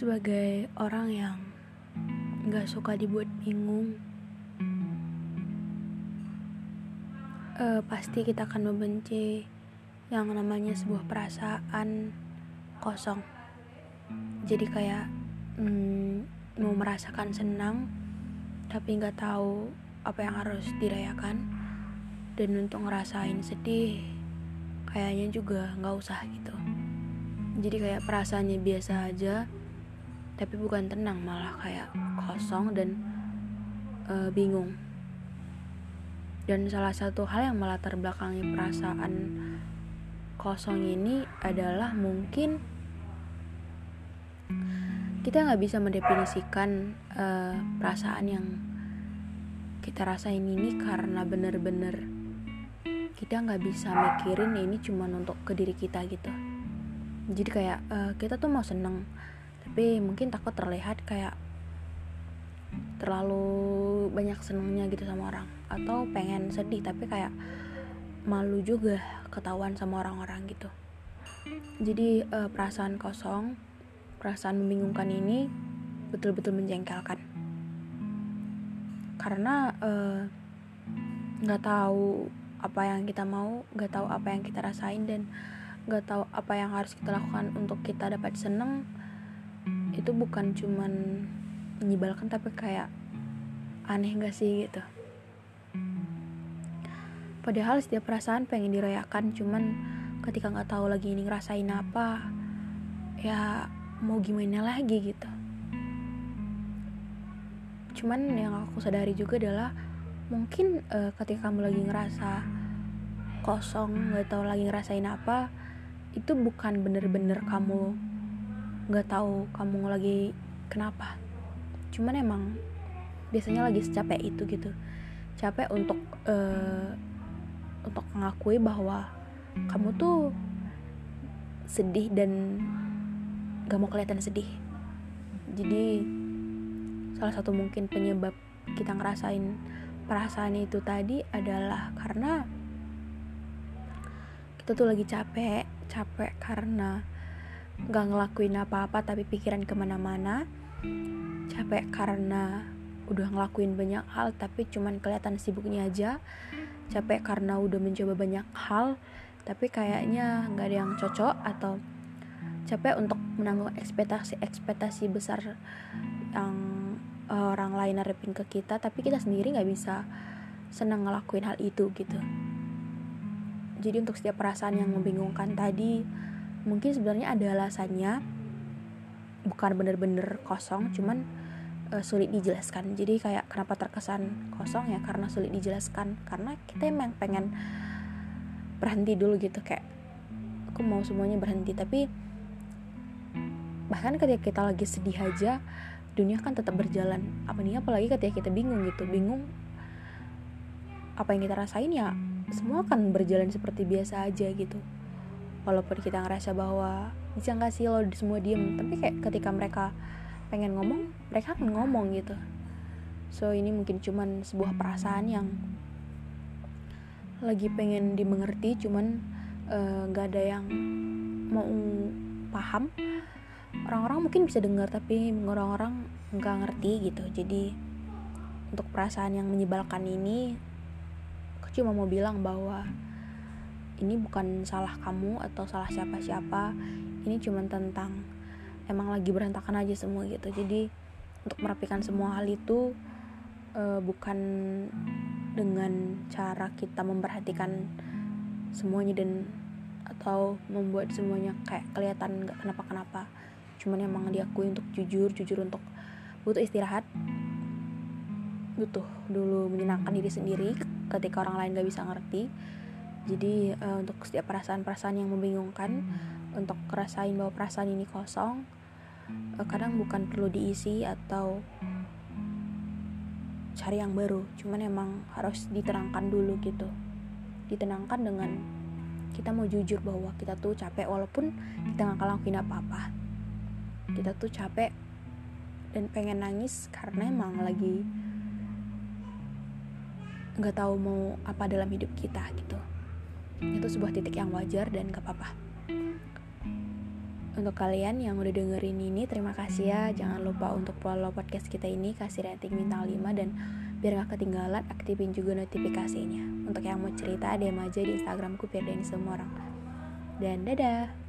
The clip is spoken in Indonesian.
Sebagai orang yang nggak suka dibuat bingung uh, pasti kita akan membenci yang namanya sebuah perasaan kosong. Jadi kayak hmm, mau merasakan senang tapi nggak tahu apa yang harus dirayakan. Dan untuk ngerasain sedih kayaknya juga nggak usah gitu. Jadi kayak perasaannya biasa aja tapi bukan tenang malah kayak kosong dan uh, bingung. Dan salah satu hal yang melatar belakangi perasaan kosong ini adalah mungkin kita nggak bisa mendefinisikan uh, perasaan yang kita rasain ini karena bener-bener kita nggak bisa mikirin ini cuma untuk ke diri kita gitu. Jadi kayak uh, kita tuh mau seneng tapi mungkin takut terlihat kayak terlalu banyak senengnya gitu sama orang. Atau pengen sedih tapi kayak malu juga ketahuan sama orang-orang gitu. Jadi uh, perasaan kosong perasaan membingungkan ini betul-betul menjengkelkan. Karena eh, nggak uh, tahu apa yang kita mau nggak tahu apa yang kita rasain dan nggak tahu apa yang harus kita lakukan untuk kita dapat seneng itu bukan cuman menyebalkan tapi kayak aneh gak sih gitu. Padahal setiap perasaan pengen dirayakan cuman ketika nggak tahu lagi ini ngerasain apa ya mau gimana lagi gitu. Cuman yang aku sadari juga adalah mungkin uh, ketika kamu lagi ngerasa kosong nggak tahu lagi ngerasain apa itu bukan bener-bener kamu nggak tahu kamu lagi kenapa. Cuman emang biasanya lagi secapek itu gitu. Capek untuk uh, untuk mengakui bahwa kamu tuh sedih dan gak mau kelihatan sedih. Jadi salah satu mungkin penyebab kita ngerasain perasaan itu tadi adalah karena kita tuh lagi capek capek karena gak ngelakuin apa-apa tapi pikiran ke mana-mana. Capek karena udah ngelakuin banyak hal tapi cuman kelihatan sibuknya aja. Capek karena udah mencoba banyak hal tapi kayaknya nggak ada yang cocok atau capek untuk menanggung ekspektasi-ekspektasi besar yang orang lain harapin ke kita tapi kita sendiri nggak bisa senang ngelakuin hal itu gitu. Jadi untuk setiap perasaan yang membingungkan tadi mungkin sebenarnya ada alasannya. Bukan bener-bener kosong cuman uh, sulit dijelaskan. Jadi kayak kenapa terkesan kosong ya karena sulit dijelaskan. Karena kita emang pengen berhenti dulu gitu kayak aku mau semuanya berhenti. Tapi bahkan ketika kita lagi sedih aja dunia kan tetap berjalan. Apa nih apalagi ketika kita bingung gitu. Bingung apa yang kita rasain ya semua akan berjalan seperti biasa aja gitu walaupun kita ngerasa bahwa bisa nggak sih lo semua diem? Tapi kayak ketika mereka pengen ngomong mereka akan ngomong gitu. So ini mungkin cuman sebuah perasaan yang lagi pengen dimengerti cuman eh, nggak uh, ada yang mau paham. Orang-orang mungkin bisa dengar tapi orang-orang nggak ngerti gitu. Jadi untuk perasaan yang menyebalkan ini aku cuma mau bilang bahwa ini bukan salah kamu atau salah siapa-siapa ini cuma tentang emang lagi berantakan aja semua gitu. Jadi untuk merapikan semua hal itu uh, bukan dengan cara kita memperhatikan semuanya dan atau membuat semuanya kayak kelihatan nggak kenapa-kenapa. Cuman emang diakui untuk jujur jujur untuk butuh istirahat. Butuh dulu menyenangkan diri sendiri ketika orang lain gak bisa ngerti jadi uh, untuk setiap perasaan-perasaan yang membingungkan untuk ngerasain bahwa perasaan ini kosong uh, kadang bukan perlu diisi atau cari yang baru. Cuman emang harus ditenangkan dulu gitu. Ditenangkan dengan kita mau jujur bahwa kita tuh capek walaupun kita nggak ngelakuin apa-apa. Kita tuh capek dan pengen nangis karena emang lagi nggak tahu mau apa dalam hidup kita gitu itu sebuah titik yang wajar dan gak apa-apa. Untuk kalian yang udah dengerin ini terima kasih ya. Jangan lupa untuk follow podcast kita ini kasih rating bintang 5 dan biar gak ketinggalan aktifin juga notifikasinya. Untuk yang mau cerita DM aja di instagramku biar semua orang. Dan dadah